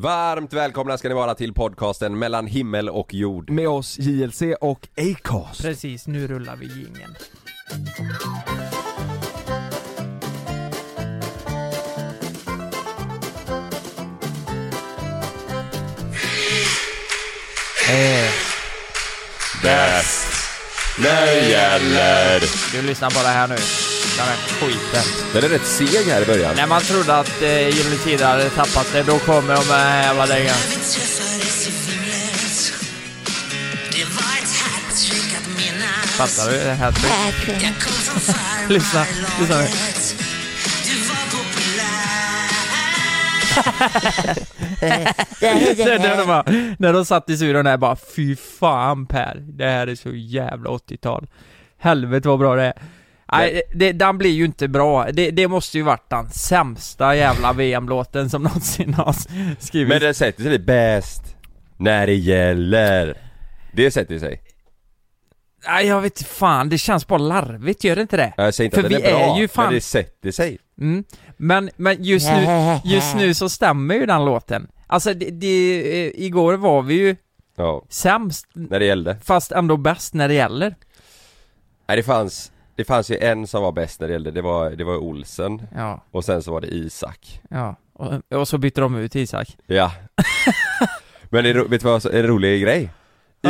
Varmt välkomna ska ni vara till podcasten mellan himmel och jord. Med oss JLC och Acast. Precis, nu rullar vi jingeln. Eh, Bäst när det gäller. du lyssnar bara här nu. Den här skiten. Den är rätt seg här i början. När man trodde att eh, Gyllene Tider hade tappat det, då kommer de med den här jävla dängan. Fattar du? Det här Lyssna, lyssna nu. Det, det bara, när de satt i studion där bara Fy fan Per, det här är så jävla 80-tal Helvete vad bra det är Nej, det, den blir ju inte bra. Det, det måste ju varit den sämsta jävla VM-låten som någonsin har skrivits. Men den sätter sig bäst när det gäller. Det sätter sig. Nej, jag vet fan, det känns bara larvigt, gör det inte det? Jag säger inte För att vi är bra, är ju fan- men det sätter sig. Mm. Men, men just nu, just nu så stämmer ju den låten. Alltså, det, det, eh, igår var vi ju Ja, sämst, när det gällde. fast ändå bäst när det gäller. Nej det fanns, det fanns ju en som var bäst när det gällde, det var, det var Olsen. Ja, Och sen så var det Isak. ja. Och, och så bytte de ut Isak. Ja. Men det, vet du vad, en rolig grej?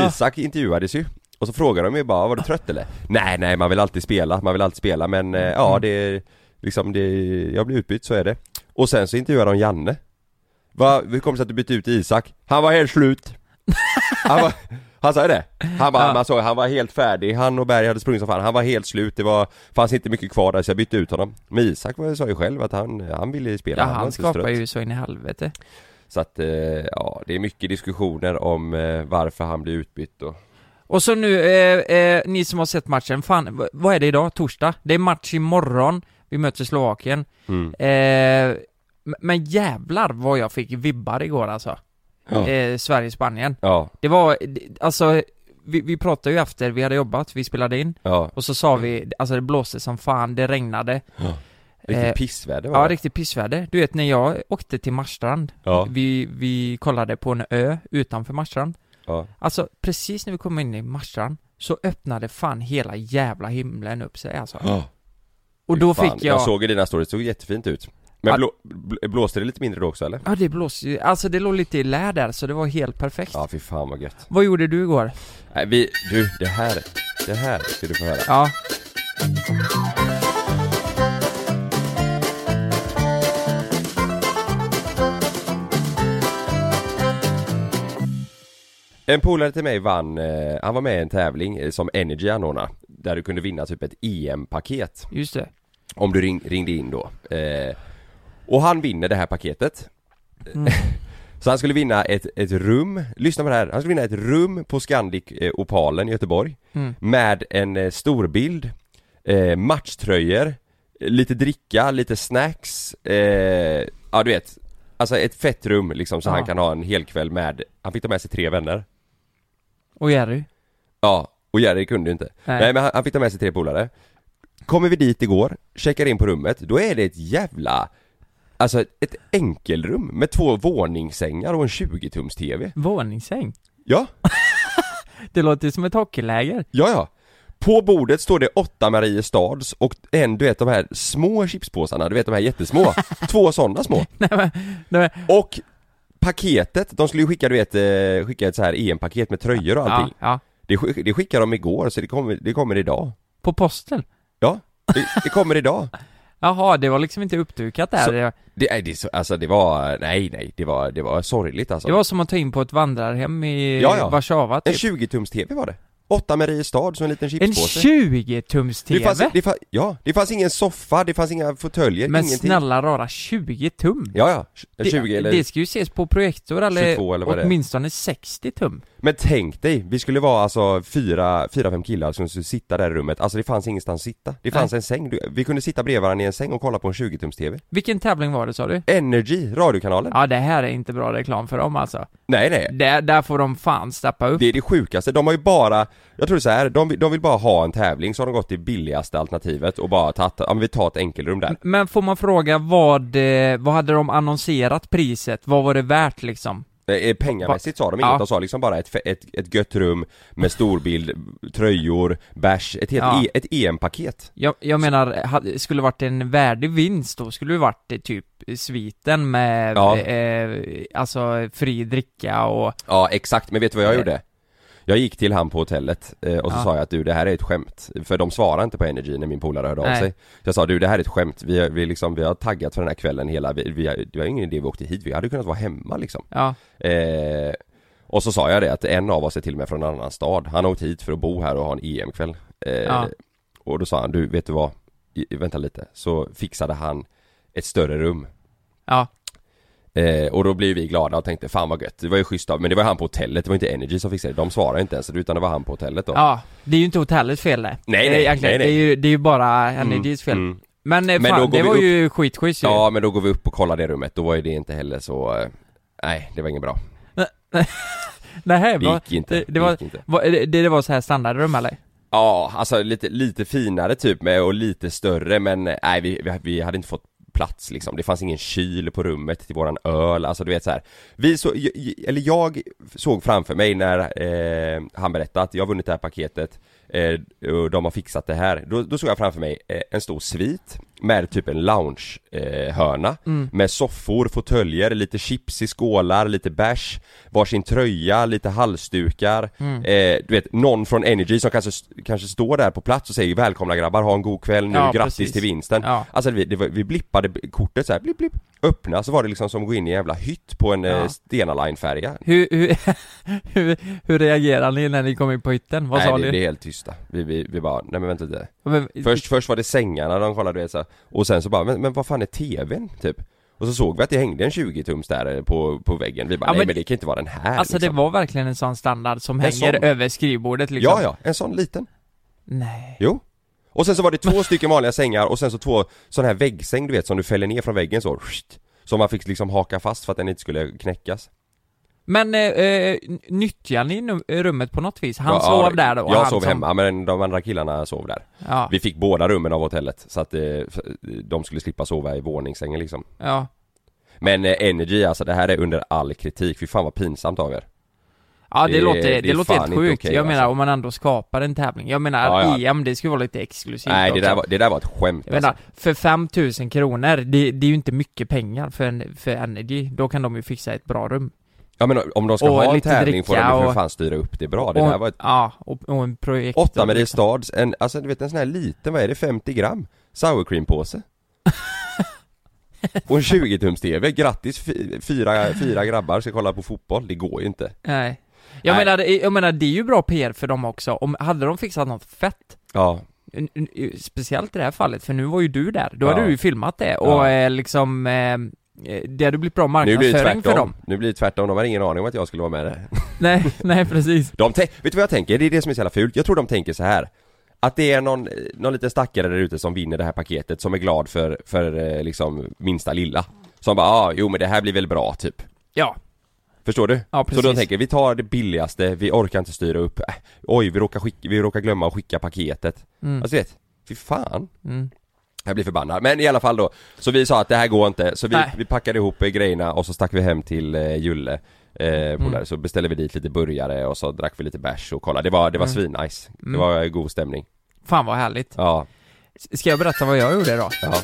Isak intervjuades ju och så frågade de ju bara, var du trött eller? Nej nej, man vill alltid spela, man vill alltid spela men eh, ja Mm. det är liksom det, jag blir utbytt så är det. Och sen så intervjuade de Janne. Va, hur kom det sig att du bytte ut Isak? Han var helt slut. Han, var, han sa ju det. Han, bara, Ja. man såg, han var helt färdig, han och Berg hade sprungit som fan, han var helt slut, det var, fanns inte mycket kvar där så jag bytte ut honom. Men Isak var- sa ju själv att han, han ville spela, Ja, han inte skapar ju så in i helvete. Så att, eh, ja, det är mycket diskussioner om eh, varför han blir utbytt och Och så nu, eh, eh, ni som har sett matchen, fan, vad är det idag? Torsdag? Det är match imorgon, vi möter Slovakien. mm. Eh, men jävlar vad jag fick vibbar igår alltså. Ja. Eh, Sverige-Spanien. Ja, Det var, alltså, vi, vi pratade ju efter vi hade jobbat, vi spelade in, ja, och så sa vi, alltså det blåste som fan, det regnade. riktigt Eh, pissväder var Ja, det. riktigt pissväder. Du vet när jag åkte till Marstrand, Ja, vi, vi kollade på en ö utanför Marstrand. ja, Alltså precis när vi kom in i Marstrand så öppnade fan hela jävla himlen upp sig alltså. ja. Och då Fan, fick jag... Jag såg i dina stories, det såg jättefint ut Men Ja. blå, bl- blåste det lite mindre då också eller? Ja det blåste ju, alltså det låg lite i lä där så det var helt perfekt. Ja fy fan vad gött Vad gjorde du igår? Nej vi, du det här, det här ska du få höra Ja, En polare till mig vann, eh, han var med i en tävling eh, som Energy anordnade Där du kunde vinna typ ett EM-paket just det. Om du ring, ringde in då eh, Och han vinner det här paketet Mm. Så han skulle vinna ett, ett rum, lyssna på det här, han skulle vinna ett rum på Scandic eh, Opalen i Göteborg Mm. Med en eh, storbild, eh, matchtröjor, eh, lite dricka, lite snacks, eh, ja du vet Alltså ett fett rum liksom så Ja. han kan ha en hel kväll med, han fick ta med sig tre vänner Och Jerry? Ja, och Jerry kunde ju inte Nej. Nej, men han, han fick ta med sig tre polare Kommer vi dit igår, checkar in på rummet, då är det ett jävla Alltså ett enkelrum med två våningssängar och en 20-tums TV Våningssäng? Ja, Det låter ju som ett hockeyläger. ja ja. På bordet står det åtta Mariestads och en du vet de här små chipspåsarna, du vet de här jättesmå. Två sådana små. Nej men, nej, men Och paketet, de skulle ju skicka du vet, eh, skicka ett så här EM-paket med tröjor och ja, allting. Ja. det, skick- det skickade de igår så det kommer, det kommer idag. På posten? Ja, det, det kommer idag Jaha, det var liksom inte uppdukat där. Så- Det, Det, är- det, alltså det var, nej nej, det var, det var sorgligt alltså det var som att ta in på ett vandrarhem i Ja, ja. Warszawa En typ. 20-tums TV var det Åtta Mariestad som en liten En chipspåse 20-tums det TV? fanns, det fanns, Ja, det fanns ingen soffa, det fanns inga fåtöljer, Men ingenting snälla rara, 20 tum? Ja ja, Det, 20 eller det ska ju ses på projektor eller, 22 eller vad det är. åtminstone 60 tum. Men tänk dig, vi skulle vara alltså fyra, fyra, fem killar som skulle sitta där i rummet, alltså det fanns ingenstans att sitta Det fanns en säng, vi kunde sitta bredvid varandra i en säng och kolla på en 20-tums TV Vilken tävling var det sa du? Energy, radiokanalen Ja det här är inte bra reklam för dem alltså. Nej nej, Där, där får de fan steppa upp. det är det sjukaste, de har ju bara Jag tror så här, de, de vill bara ha en tävling så har de gått till billigaste alternativet och bara tagit, ja men vi tar ett enkelrum där. Men får man fråga vad, eh, vad hade de annonserat priset? Vad var det värt liksom? Eh, Pengamässigt sa de inget, Ja. de sa liksom bara ett, ett, ett gött rum med storbild, tröjor, bärs, ett helt Ja. e, ett EM-paket. Jag, jag menar, skulle varit en värdig vinst då skulle det varit eh, typ sviten med, Ja. eh, alltså fri dricka och, Ja exakt, men vet du vad jag Eh. gjorde? Jag gick till han på hotellet eh, och så Ja. sa jag att du det här är ett skämt. För de svarar inte på Energy när min polare hörde av Nej. sig. Så jag sa du det här är ett skämt, vi, vi, liksom, vi har taggat för den här kvällen hela, vi, vi, har- det var ingen idé vi åkte hit, vi hade kunnat vara hemma liksom. Ja, eh, Och så sa jag det att en av oss är till och med från en annan stad. Han har åkt hit för att bo här och ha en EM-kväll eh, Ja. Och då sa han, du vet du vad? I, vänta lite, så fixade han ett större rum. Ja, Eh, och då blev vi glada och tänkte fan vad gött, det var ju schysst av, men det var han på hotellet, det var inte Energy som fixade det, de svarade inte ens utan det var han på hotellet då ja. Det är ju inte hotellets fel det. Nej, Eh, nej, egentligen. nej, nej. Det är ju, det är ju bara Mm, Energys fel. mm. Men, eh, Men fan, det var upp- ju skitschysst ju. Ja men då går vi upp och kollar det rummet, då var ju det inte heller så, eh, nej det var inget bra Nej, Det gick inte, det, det, var, gick inte va- det, det var så här standardrum eller? Ja, alltså lite, lite finare typ med och lite större men eh, nej vi, vi, vi hade inte fått plats liksom, det fanns ingen kyl på rummet till våran öl, alltså du vet så här. Vi så, eller jag såg framför mig när eh, han berättade att jag vunnit det här paketet eh, och de har fixat det här, då, då såg jag framför mig eh, en stor svit med typ en lounge eh, Mm. med soffor, fåtöljer, lite chips i skålar, lite bärs, varsin tröja, lite halsdukar Mm. eh, Du vet, någon från Energy som kanske, kanske står där på plats och säger 'Välkomna grabbar, ha en god kväll nu, Ja, grattis precis. till vinsten' Ja. Alltså vi, det var, vi blippade b- kortet så här, blipp blipp Öppna så var det liksom som att gå in i en jävla hytt på en Ja. ja. Stena Line-färja Hur, hur, hur, hur reagerade ni när ni kom in på hytten? Vad sa Nej det, ni? det är helt tysta, vi, vi, vi bara, nej men vänta lite Men- Först, först var det sängarna de kollade så här, och sen så bara, men, men vad fan är TVn typ? Och så såg vi att det hängde en 20-tums där eh, på, på väggen, vi bara Ja, nej men- men det kan inte vara den här Alltså liksom. det var verkligen en sån standard som En hänger sån. över skrivbordet liksom? Ja ja, en sån liten Nej. Jo Och sen så var det två stycken vanliga sängar och sen så två sån här väggsäng du vet som du fäller ner från väggen så Som man fick liksom haka fast för att den inte skulle knäckas Men eh, eh, nyttjar ni rummet på något vis? Han Ja, sov där då? Jag sov som- hemma men de andra killarna sov där Ja, Vi fick båda rummen av hotellet så att eh, de skulle slippa sova i våningssängen liksom ja. Men eh, Energy alltså det här är under all kritik, fy fan vad pinsamt av er Ja det, Det- låter, det, det låter helt sjukt. okej, jag menar alltså. om man ändå skapar en tävling. Jag menar Ja, ja. EM, det skulle vara lite exklusivt Nej det också. där, var, det där var ett skämt Jag menar, alltså. för 5000 kronor, det, det är ju inte mycket pengar för, en, för Energy. Då kan de ju fixa ett bra rum. Ja men om de ska och ha en tävling får de ju för fan styra upp det bra, det och, där var ett Ja, och, och en projekt. Åtta Mariestads, en, alltså du vet en sån här liten, vad är det, 50 gram? Sour cream påse Och en 20-tums TV, grattis fy- fyra, fyra grabbar ska kolla på fotboll, det går ju inte Nej. Jag Nej. menar, jag menar det är ju bra PR för dem också. Om, hade de fixat något fett Ja, Speciellt i det här fallet, för nu var ju du där. Då Ja. hade du ju filmat det och Ja. eh, liksom eh, eh, Det hade blivit bra nu blir det marknadsföring för dem. nu blir det tvärtom, de har ingen aning om att jag skulle vara med där Nej, nej precis. De vet du vad jag tänker? Det är det som är så jävla fult, jag tror de tänker så här Att det är någon, någon liten stackare där ute som vinner det här paketet som är glad för, för liksom minsta lilla Som bara, ah, jo men det här blir väl bra typ Ja, Förstår du? ja Så de tänker, vi tar det billigaste, vi orkar inte styra upp, äh, oj vi råkar, skicka, vi råkar glömma att skicka paketet mm. Alltså vet, fy fan Mm. Jag blir förbannad, men i alla fall då Så vi sa att det här går inte, så vi, Nej. vi packade ihop eh, grejerna och så stack vi hem till eh, Julle eh, Mm. så beställde vi dit lite burgare och så drack vi lite bärs och kollade, det var, det var Mm. svinnice Det Mm. var eh, god stämning Fan vad härligt. Ja, S- Ska jag berätta vad jag gjorde då? ja,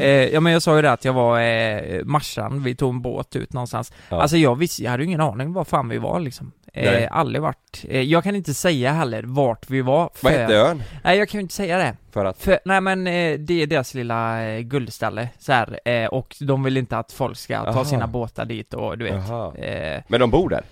Eh, ja men jag sa ju det att jag var eh, Marsan, vi tog en båt ut någonstans. Ja. Alltså jag visste, jag hade ju ingen aning var fan vi var liksom. Eh, aldrig varit, eh, jag kan inte säga heller vart vi var. För, vad hette ön? Nej jag kan ju inte säga det. För att, För, nej men eh, det är deras lilla eh, guldställe så här, eh, och de vill inte att folk ska ta Aha. sina båtar dit och du vet. Eh, Men de bor där?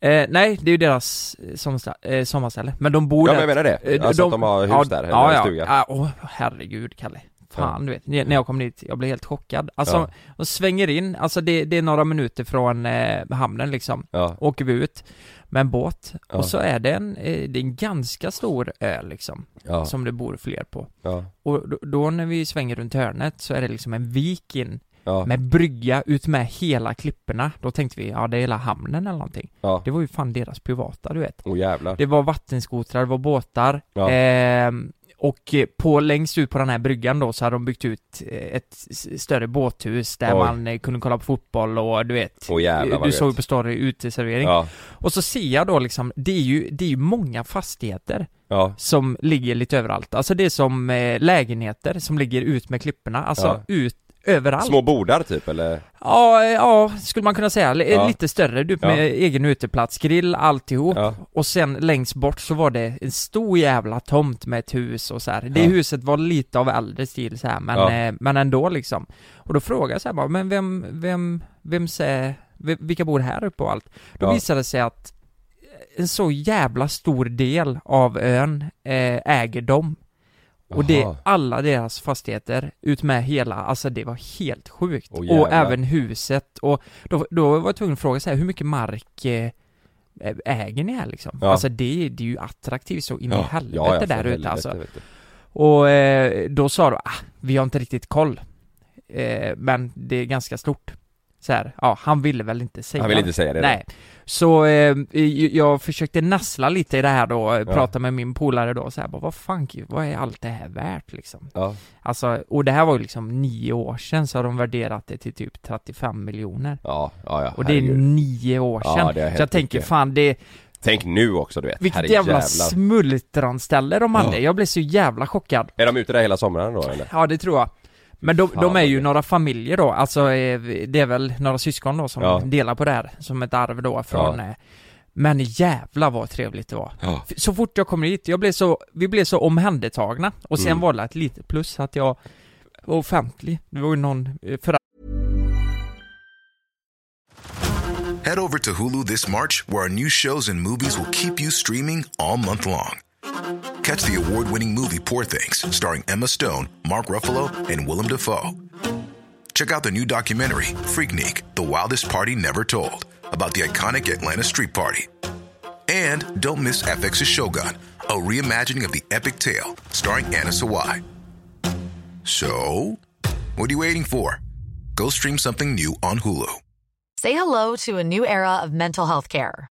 eh, nej, det är ju deras eh, sommarstä- eh, sommarställe. Men de bor Ja där. men jag menar det, alltså att de har hus ja, där, eller ja, ja, stuga ja, åh herregud Kalle. Fan du vet, när jag kom dit, jag blev helt chockad. Alltså, Ja. de svänger in, alltså det, det är några minuter från eh, hamnen liksom. Ja, Åker vi ut med en båt, Ja. och så är det en, eh, det är en ganska stor ö liksom, ja, som det bor fler på. ja, Och då, då när vi svänger runt hörnet så är det liksom en vik in Ja, med brygga ut med hela klipporna. Då tänkte vi, ja det är hela hamnen eller någonting. ja. Det var ju fan deras privata, du vet. Åh jävlar. Det var vattenskotrar, det var båtar. Ja. Ehm, och eh, på, längst ut på den här bryggan då så hade de byggt ut eh, ett större båthus där Oj. man eh, kunde kolla på fotboll och du vet Åh jävlar Du såg ju gött. på story uteservering. Ja, Och så ser jag då liksom, det är ju, det är ju många fastigheter ja, som ligger lite överallt. Alltså det är som eh, lägenheter som ligger ut med klipporna, alltså Ja. ut överallt. små bordar typ eller? Ja, ja, skulle man kunna säga. L- Ja. Lite större, du, med Ja. egen uteplats, grill, alltihop. Ja, Och sen längst bort så var det en stor jävla tomt med ett hus och så här. Det Ja. huset var lite av äldre stil så här, men, eh, men ändå liksom. Och då frågade jag så här bara, men vem, vem, vem vem, vilka bor här uppe och allt? Då visade det sig att en så jävla stor del av ön eh, äger de. Och det, Aha. alla deras fastigheter, ut med hela, alltså det var helt sjukt. Åh, och jävlar. även huset, och då, då var jag tvungen att fråga så här, hur mycket mark eh, äger ni här liksom? Ja. Alltså det, det är ju attraktivt så in i helvete för där ute helvete, alltså. vet du. Och eh, då sa de, ah, vi har inte riktigt koll. Eh, men det är ganska stort. Så här, ja, han ville väl inte säga Han vill inte säga det då. Nej. Så eh, jag försökte nassla lite i det här då, eh, Ja. prata med min polare då så här, bara, vad fan, vad är allt det här värt liksom? Ja, Alltså, och det här var ju liksom nio år sedan så har de värderat det till typ 35 miljoner. ja, ja, ja Och det är herregud. nio år Ja, sedan. det har så jag tänker mycket. fan det, Tänk nu också du vet, vilket jävla smultronställe de hade. Ja. Jag blev så jävla chockad. Är de ute där hela sommaren då eller? Ja det tror jag. Men de, de är ju några familjer då, alltså eh, det är väl några syskon då som Ja. delar på det här som ett arv då från Ja. eh, Men jävla vad trevligt det var. Ja. Så fort jag kommer hit, jag blev så, vi blev så omhändertagna och sen Mm. var det ett litet plus att jag var offentlig. Det var ju någon eh, för Head over to Hulu this March, where our new shows and movies will keep you streaming all month long. Catch the award winning movie Poor Things, starring Emma Stone, Mark Ruffalo, and Willem Dafoe. Check out the new documentary, Freaknik The Wildest Party Never Told, about the iconic Atlanta Street Party. And don't miss FX's Shogun, a reimagining of the epic tale, starring Anna Sawai. So, what are you waiting for? Go stream something new on Hulu. Say hello to a new era of mental health care.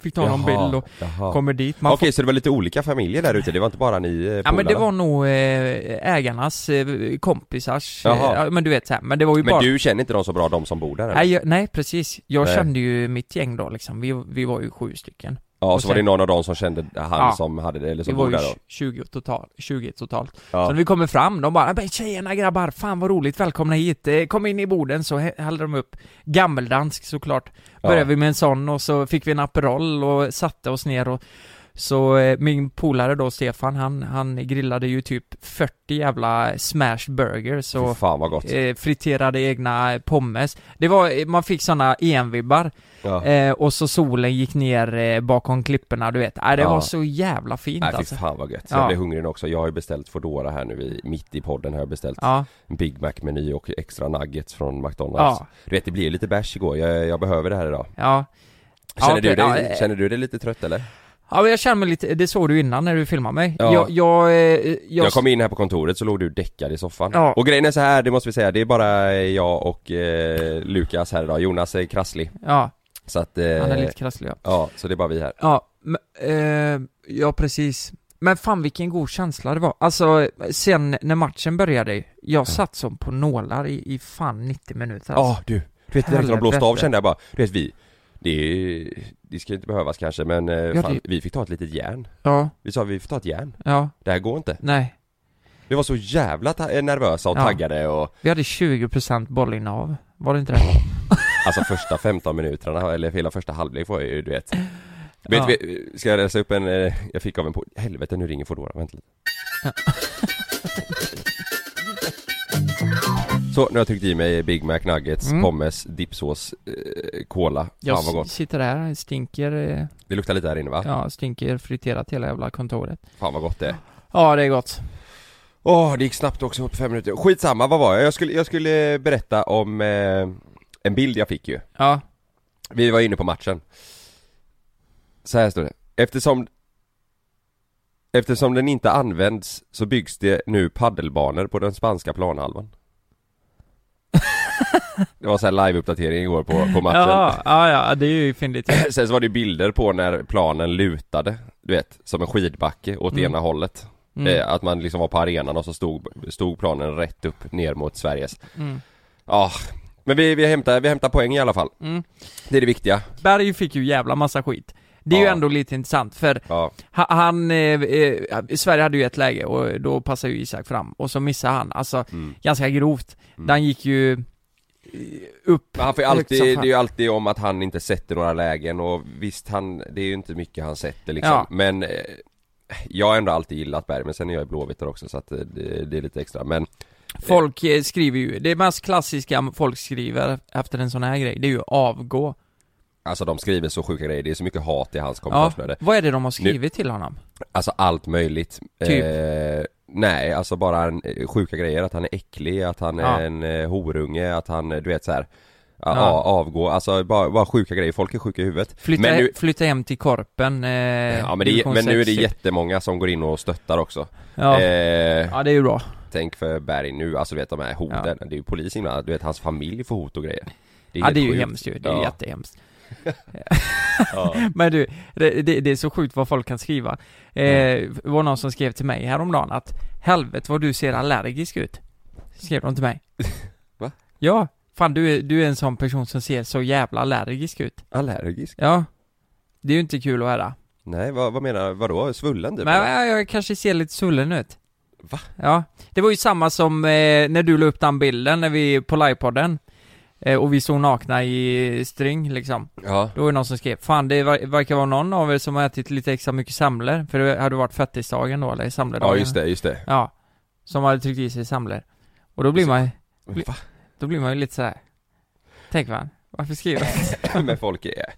Fick ta någon Jaha, bild och jaha. kommer dit. Man Okej, så det var lite olika familjer där ute, det var inte bara ni eh, Ja men det var nog eh, ägarnas eh, kompisars, ja, men du vet så här, men det var ju Men bara du känner inte dem så bra, de som bor där eller? nej, jag, nej precis, jag Nej. kände ju mitt gäng då liksom, vi, vi var ju sju stycken Ja, och och så var det sen- någon av dem som kände han Ja. som hade det, eller som ju där då? 20 totalt, 20 totalt Så Ja. när vi kommer fram, de bara "Men tjejerna grabbar, fan vad roligt, välkomna hit, Eh, kom in i borden så hä- hällde de upp gammeldansk såklart Började Ja. vi med en sån och så fick vi en Aperol och satte oss ner och så eh, min polare då, Stefan, han, han grillade ju typ 40 jävla smash burgers Fy och fan vad gott. eh, friterade egna pommes. Det var, eh, man fick såna EM-vibbar, Ja. eh, och så solen gick ner eh, bakom klipporna, du vet. Nej, det Ja. var så jävla fint fy alltså. fan vad gött. Ja. Jag blir hungrig nu också. Jag har ju beställt Foodora här nu i, mitt i podden har jag beställt Ja, en Big Mac-meny och extra nuggets från McDonalds. ja, Du vet det blev lite bärs igår, jag, jag behöver det här idag. ja. Känner, Ja, du okej, dig, ja, eh. känner du dig lite trött eller? Ja men jag känner mig lite, det såg du innan när du filmade mig. Ja. Jag, jag, eh, jag, Jag kom in här på kontoret så låg du däckad i soffan. Ja. Och grejen är så här, det måste vi säga, det är bara jag och eh, Lukas här idag. Jonas är krasslig. Ja, Så att, eh, han är lite krasslig ja. ja, så det är bara vi här. Ja, men, eh, ja precis. Men fan vilken god känsla det var. Alltså, sen när matchen började, jag satt som på nålar i, i fan 90 minuter Ja alltså. du, du vet när de blåste av kände jag bara, du vet vi Det, det ska inte behövas kanske men eh, Ja, fan, det- vi fick ta ett litet järn Ja, Vi sa vi får ta ett järn ja, Det här går inte nej. Vi var så jävla ta- nervösa och Ja. taggade och Vi hade 20% bollinnehav, var det inte det? Alltså första 15 minuterna eller hela första halvlek var ju du vet Vet Ja. vi, ska jag läsa upp en, eh, jag fick av en på, helvete nu ringer Foodora, vänta lite Så nu har jag tryckt i mig Big Mac Nuggets, Mm. pommes, dipsås, eh, cola, Jag fan vad gott s- sitter där, stinker, eh, Det luktar lite här inne va? ja, stinker friterat hela jävla kontoret. Fan vad gott det är Ja, det är gott. Åh, det gick snabbt också på fem minuter. Skitsamma, vad var jag? Jag skulle, jag skulle berätta om eh, en bild jag fick ju. Ja, Vi var inne på matchen. Så här står det. Eftersom Eftersom den inte används så byggs det nu paddelbanor på den spanska planhalvan. Det var så här live-uppdatering igår på, på matchen. ja, ja, ja, det är ju fyndigt. Sen så var det bilder på när planen lutade, du vet, som en skidbacke åt Mm. ena hållet. Mm. Eh, att man liksom var på arenan och så stod, stod planen rätt upp ner mot Sveriges. Mm. Ja, men vi, vi, hämtar, vi hämtar poäng i alla fall. Mm. Det är det viktiga. Berg fick ju jävla massa skit. Det är ju Ja. ändå lite intressant för Ja, ha- han, eh, eh, Sverige hade ju ett läge och då passade ju Isak fram och så missade han, alltså mm. ganska grovt. Mm. Den gick ju upp han får ju alltid, som det är ju alltid om att han inte sätter några lägen och visst han, det är ju inte mycket han sätter liksom. Ja. Men eh, jag har ändå alltid gillat Berg, men sen är jag i Blåvitt också så att eh, det, det är lite extra. Men Folk eh, skriver ju, det mest klassiska folk skriver efter en sån här grej, det är ju avgå. alltså de skriver så sjuka grejer, det är så mycket hat i hans Ja, kommentarsflöde. vad är det de har skrivit till honom? Alltså allt möjligt. Typ? Eh, nej, alltså bara en, eh, sjuka grejer, att han är äcklig, att han är Ja. en eh, horunge, att han, eh, du vet så här. Ja, avgå, alltså bara, bara sjuka grejer, folk är sjuka i huvudet. Flytta, men nu, flytta hem till Korpen, eh, ja, men, det, men nu är det 6 jättemånga som går in och stöttar också. Ja, Eh, ja det är ju bra. Tänk för Berg nu, alltså du vet de här hoten, Ja. det är ju polis inblandad, du vet hans familj får hot och grejer. Det Ja det är ju sjukt. hemskt ju, det är Ja. jättehemskt. Ja. Men du, det, det, det är så sjukt vad folk kan skriva. Eh, det var någon som skrev till mig häromdagen att Helvete vad du ser allergisk ut. Skrev de till mig. Va? Ja, fan du är, du är en sån person som ser så jävla allergisk ut. Allergisk? Ja. Det är ju inte kul att höra. Nej, vad, vad menar vadå? Svullen typ? Men jag, jag kanske ser lite svullen ut. Va? Ja. Det var ju samma som eh, när du la upp den bilden när vi, på livepodden. Eh, och vi stod nakna i string liksom. Ja, Då var det någon som skrev, fan det ver- verkar vara någon av er som har ätit lite extra mycket semlor, för det hade varit fettisdagen då, eller semledagen. ja just det, just det. Ja. Som hade tryckt i sig semlor. Och då blir Så- man Va? då blir man ju lite så här. Tänk man, varför skriver jag? Men folk är,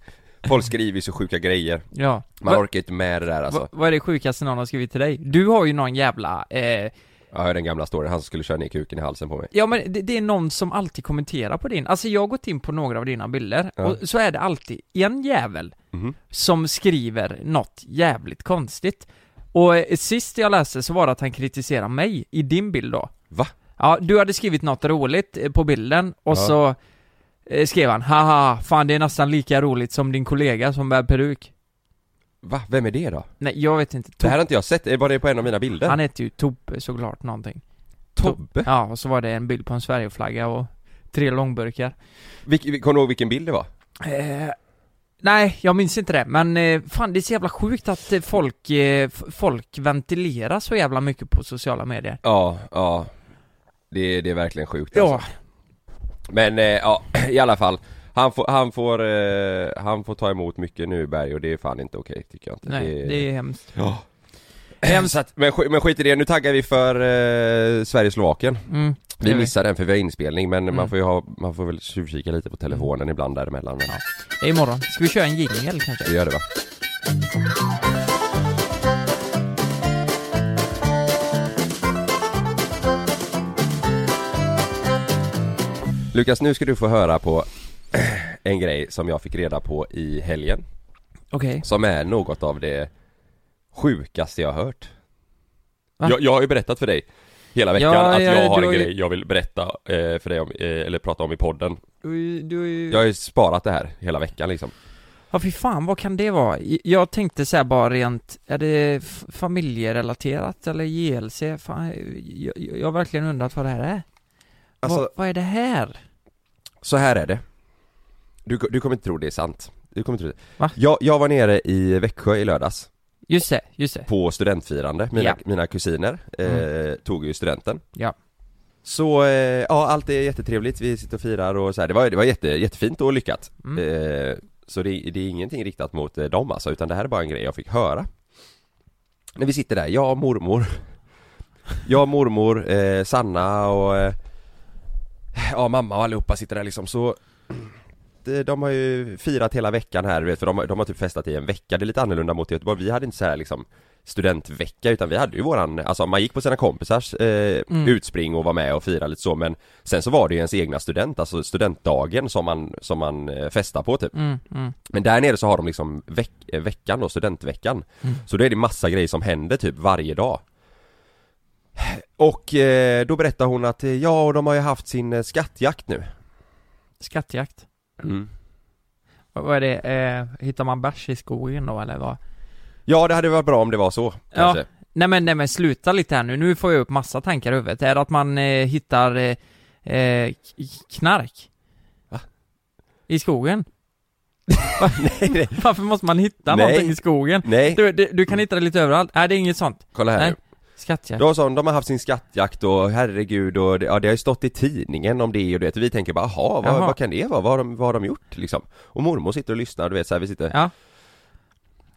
folk skriver så sjuka grejer. Ja. Man Va- orkar inte med det där alltså. va- vad är det sjukaste någon har skrivit till dig? Du har ju någon jävla, eh, Ja, den gamla storyn, han som skulle köra ner kuken i halsen på mig. ja men det, det är någon som alltid kommenterar på din, alltså jag har gått in på några av dina bilder, Ja. och så är det alltid en jävel Mhm. som skriver något jävligt konstigt. Och eh, sist jag läste så var det att han kritiserade mig i din bild då. Va? Ja, du hade skrivit något roligt eh, på bilden och Ja. så eh, skrev han haha, fan det är nästan lika roligt som din kollega som bär peruk. Va? Vem är det då? Nej, jag vet inte. Det här har inte jag sett, var det på en av mina bilder? Han heter ju Tobbe såklart någonting. Tobbe? Ja, och så var det en bild på en Sverigeflagga och tre långburkar. Vilk, kommer du ihåg vilken bild det var? Eh, nej, jag minns inte det, men eh, fan det är så jävla sjukt att eh, folk, eh, folk ventilerar så jävla mycket på sociala medier. Ja, ja Det, det är verkligen sjukt Ja, alltså. Men eh, ja, i alla fall Han får, han får, eh, han får ta emot mycket nu Berg och det är fan inte okej tycker jag inte nej, det är hemskt. Ja att, men, sk- men skit i det, nu taggar vi för eh, Sverige-Slovakien Mm, det Vi är missar den för vi har inspelning men Mm. man får ju ha, man får väl tjuvkika lite på telefonen ibland däremellan men Det är imorgon. Ska vi köra en jingel kanske? vi gör det va? Lukas, nu ska du få höra på en grej som jag fick reda på i helgen Okej. Som är något av det sjukaste jag hört jag, jag har ju berättat för dig hela veckan Ja, att ja, jag har en har ju- grej jag vill berätta eh, för dig om, eh, eller prata om i podden Du, du, Jag har ju sparat det här hela veckan liksom Ja fy fan, vad kan det vara? Jag tänkte så bara rent, är det familjerelaterat eller JLC? Fan, jag, jag har verkligen undrat vad det här är. Alltså vad, vad är det här? Så här är det du, du kommer inte tro det är sant det kommer inte du Va? jag, jag var nere i Växjö i lördags Just det, just det. På studentfirande, mina, Ja. mina kusiner eh, tog ju studenten Ja. Så, eh, ja allt är jättetrevligt, vi sitter och firar och så här. det var, det var jätte, jättefint och lyckat Mm. eh, Så det, det är ingenting riktat mot eh, dem alltså, utan det här är bara en grej jag fick höra När vi sitter där, jag och mormor Jag, mormor, eh, Sanna och eh, Ja mamma och allihopa sitter där liksom så de, de har ju firat hela veckan här, vet, för de, har- de har typ festat i en vecka, det är lite annorlunda mot Göteborg, vi hade inte så här liksom studentvecka utan vi hade ju våran, alltså man gick på sina kompisars eh, Mm. utspring och var med och firade lite så men Sen så var det ju ens egna student, alltså studentdagen som man, som man eh, festar på typ Mm, mm. Men där nere så har de liksom veck, eh, veckan då, studentveckan Mm. Så då är det massa grejer som händer typ varje dag Och eh, då berättar hon att eh, ja, och de har ju haft sin eh, skattjakt nu Skattjakt. Mm. Vad, vad är det? Eh, hittar man bärs i skogen då eller vad? Ja det hade varit bra om det var så kanske Nej men, nej men sluta lite här nu, nu får jag upp massa tankar i huvudet. Är det att man eh, hittar eh, eh, knark? Va? I skogen? nej, nej, Varför måste man hitta Nej. någonting i skogen? nej, Du, du, du kan hitta det lite överallt. Nej det är inget sånt. kolla här Nej. nu Skattjakt. Då hon, de har haft sin skattjakt och herregud och det, ja, det har ju stått i tidningen om det och det vi tänker bara jaha, vad, vad kan det vara? Vad har, de, vad har de gjort liksom? Och mormor sitter och lyssnar, du vet så här, vi sitter Ja.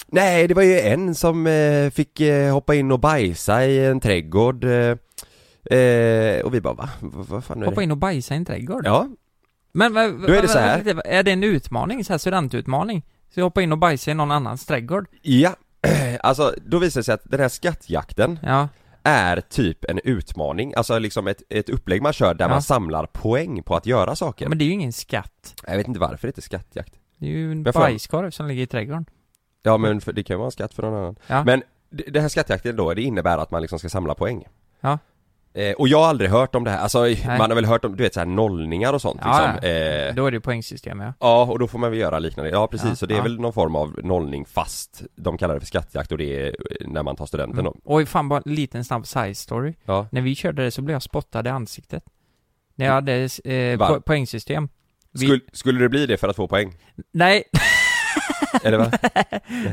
Nej, det var ju en som eh, fick eh, hoppa in och bajsa i en trädgård eh, eh, Och vi bara va? Vad, vad fan är Hoppa det? in och bajsa i en trädgård. Ja, Men vad, Då är det så här. Är det en utmaning? Så här studentutmaning? Så jag hoppa in och bajsa i någon annans trädgård? ja Alltså, då visar det sig att den här skattjakten Ja. är typ en utmaning, alltså liksom ett, ett upplägg man kör där Ja. man samlar poäng på att göra saker Men det är ju ingen skatt. Jag vet inte varför det heter skattjakt Det är ju en bajskorv som ligger i trädgården. Ja men för, det kan ju vara en skatt för någon annan Ja. Men det här skattjakten då, det innebär att man liksom ska samla poäng Ja. Eh, Och jag har aldrig hört om det här, alltså man har väl hört om, du vet så här nollningar och sånt Ja, liksom eh, Då är det poängsystem ja. Ja, och då får man väl göra liknande, ja precis, Ja, så det är ja. väl någon form av nollning fast De kallar det för skattjakt och det är eh, när man tar studenten då Oj, fan bara en liten snabb side story. Ja, När vi körde det så blev jag spottad i ansiktet. När jag hade eh, po poängsystem. Vi... Skulle, skulle det bli det för att få poäng? Nej, Eller va?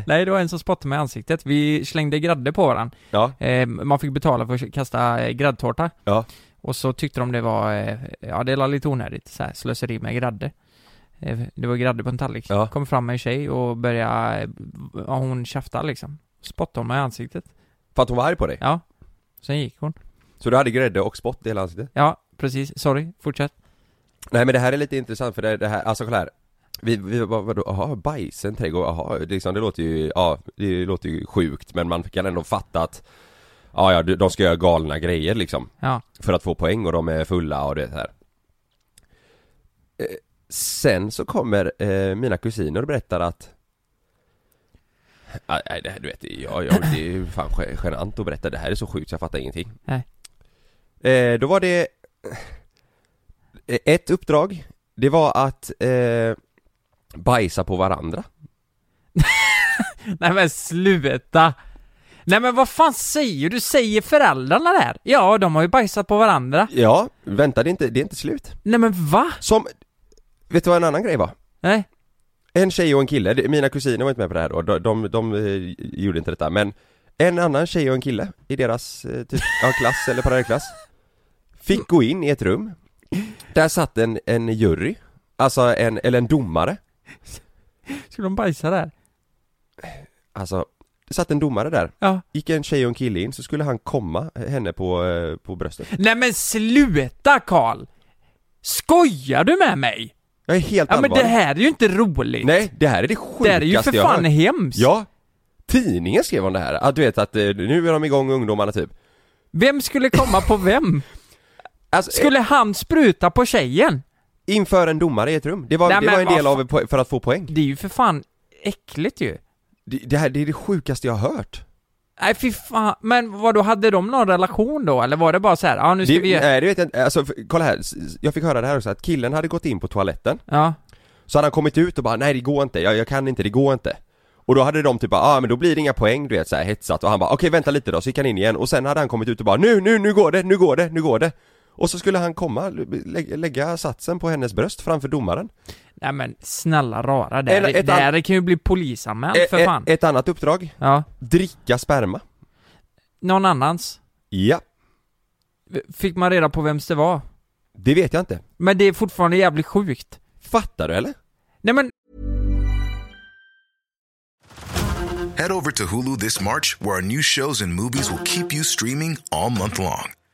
nej det var en som spottade mig i ansiktet. Vi slängde grädde på varandra. Ja, Eh, man fick betala för att kasta eh, gräddtårta. Ja. Och så tyckte de det var, eh, ja det var lite onödigt så här, slöseri med grädde. Eh, det var grädde på en tallrik. Ja. Kom fram en tjej och började, eh, ja hon tjafta liksom. Spottade hon mig i ansiktet. för att hon var arg på dig? Ja. Sen gick hon. Så du hade grädde och spott i hela ansiktet? Ja, precis. Sorry, fortsätt. Nej men det här är lite intressant för det, det här, alltså kolla här Vi, vi vad, vadå, jaha, bajs, en trädgård, jaha, liksom, det låter ju, ja, det låter ju sjukt men man kan ändå fatta att Ja, ja, de- ska göra galna grejer liksom. Ja. För att få poäng och de är fulla och det här. Eh, Sen så kommer eh, mina kusiner och berättar att Ah, Nej, det här, du vet, jag, jag, det är ju fan ge- genant att berätta, det här är så sjukt så jag fattar ingenting. Nej. eh, Då var det eh, Ett uppdrag. Det var att eh, bajsa på varandra Nej men sluta! Nej men vad fan säger du? Säger föräldrarna där? Ja, de har ju bajsat på varandra. Ja, vänta det är inte, det är inte slut Nej men va? Som, vet du vad en annan grej var? Nej? En tjej och en kille, det- mina kusiner var inte med på det här då, de, de, de eh, gjorde inte detta men En annan tjej och en kille i deras eh, typ, ja, klass eller parallellklass Fick gå in i ett rum Där satt en, en jury Alltså en, eller en domare Ska de bajsa där? Alltså, det satt en domare där Ja. Gick en tjej och en kille in så skulle han komma henne på, eh, på bröstet Nej men sluta Karl! Skojar du med mig? Jag är helt Ja men allvarlig det här är ju inte roligt! Nej, det här är det det sjukaste här är ju för jag fan hemskt! Ja! Tidningen skrev om det här, att du vet att eh, nu är de igång ungdomarna typ Vem skulle komma på vem? Alltså, Skulle han spruta på tjejen? Inför en domare i ett rum, det var, Nej, det men var en del av po- för att få poäng. Det är ju för fan äckligt ju! det, det här det är det sjukaste jag har hört. Nej fy fan, men vad då hade de någon relation då? Eller var det bara så här, ja nu ska det, vi. Nej det vet jag inte, alltså för, kolla här, jag fick höra det här också att killen hade gått in på toaletten. Ja, Så hade han kommit ut och bara nej det går inte, jag, jag kan inte, det går inte. Och då hade de typ bara, ah men då blir det inga poäng. Du vet såhär hetsat. Och han bara okej vänta lite då, så gick han in igen. Och sen hade han kommit ut och bara nu, nu, nu går det, nu går det, nu går det Och så skulle han komma, lä- lägga satsen på hennes bröst framför domaren Nej men snälla rara, det, En- här, ett det an- här kan ju bli polisanmäld E- för e- fan. Ett annat uppdrag, Ja. dricka sperma Någon annans. Ja, Fick man reda på vems det var? det vet jag inte Men det är fortfarande jävligt sjukt. Fattar du eller? Nej men, Head over to Hulu this March, where our new shows and movies will keep you streaming all month long.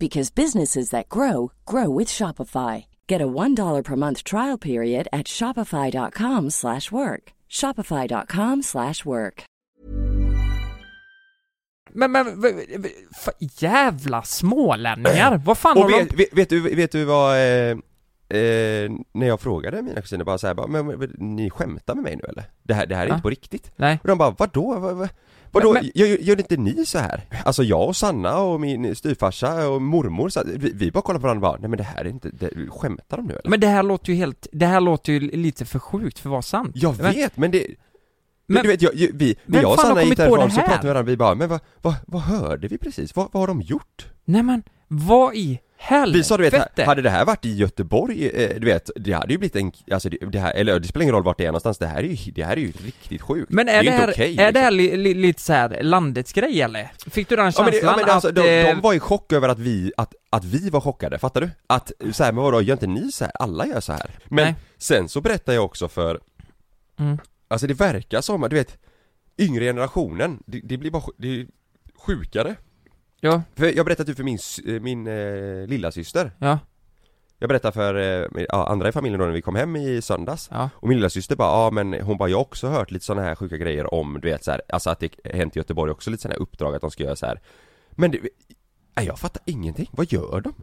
because businesses that grow grow with Shopify. Get a $1 per month trial period at shopify.com/work. slash work. shopify.com/work. slash work. men, men, jävla smålänningar! Vad fan har Och de... vet, vet, vet, du, vet du vad, eh, eh, när jag frågade mina kusiner bara såhär bara, men, men ni skämtar med mig nu eller? Det här, det här är Ja. inte på riktigt Nej. Och de bara, vadå? Vad, vad, vadå? Men- men- Gör, gör inte ni så här? Alltså jag och Sanna och min styvfarsa och mormor, så, vi, vi bara kollar på varandra och bara, nej men det här är inte, det, skämtar de nu eller? Men det här låter ju helt, det här låter ju lite för sjukt för att vara sant. jag Men- vet, men det men, Men- du vet, jag, vi, Vem jag och Sanna gick därifrån så här? pratade vi med varandra, vi bara, men vad, vad, vad hörde vi precis? Vad, vad har de gjort? Nej men, vad i helvete? Vi sa du vet, hade det här varit i Göteborg, eh, du vet, det hade ju blivit en, alltså det, det här, eller det spelar ingen roll vart det är någonstans, det här är ju, det här är ju riktigt sjukt Men är är det, här, okej, är det här liksom. li, li, lite så här landets grej eller? Fick du den Ja känslan men, det, ja, men det, alltså, att... de, eh, de var i chock över att vi, att, att vi var chockade, fattar du? Att, så här, men vadå, gör inte ni så här? Alla gör så här. Men Nej. sen så berättar jag också för Mm. Alltså det verkar som, du vet Yngre generationen, det, det blir bara, det är sjukare Ja, För jag berättade typ för min, eh, min eh, lilla syster ja, Jag berättade för eh, andra i familjen då när vi kom hem i söndags ja. Och min lilla syster bara, ja men hon bara, jag har också hört lite sådana här sjuka grejer om, du vet så här, alltså att det hänt i Göteborg också lite sådana här uppdrag att de ska göra så här. Men det, nej, jag fattar ingenting, vad gör de?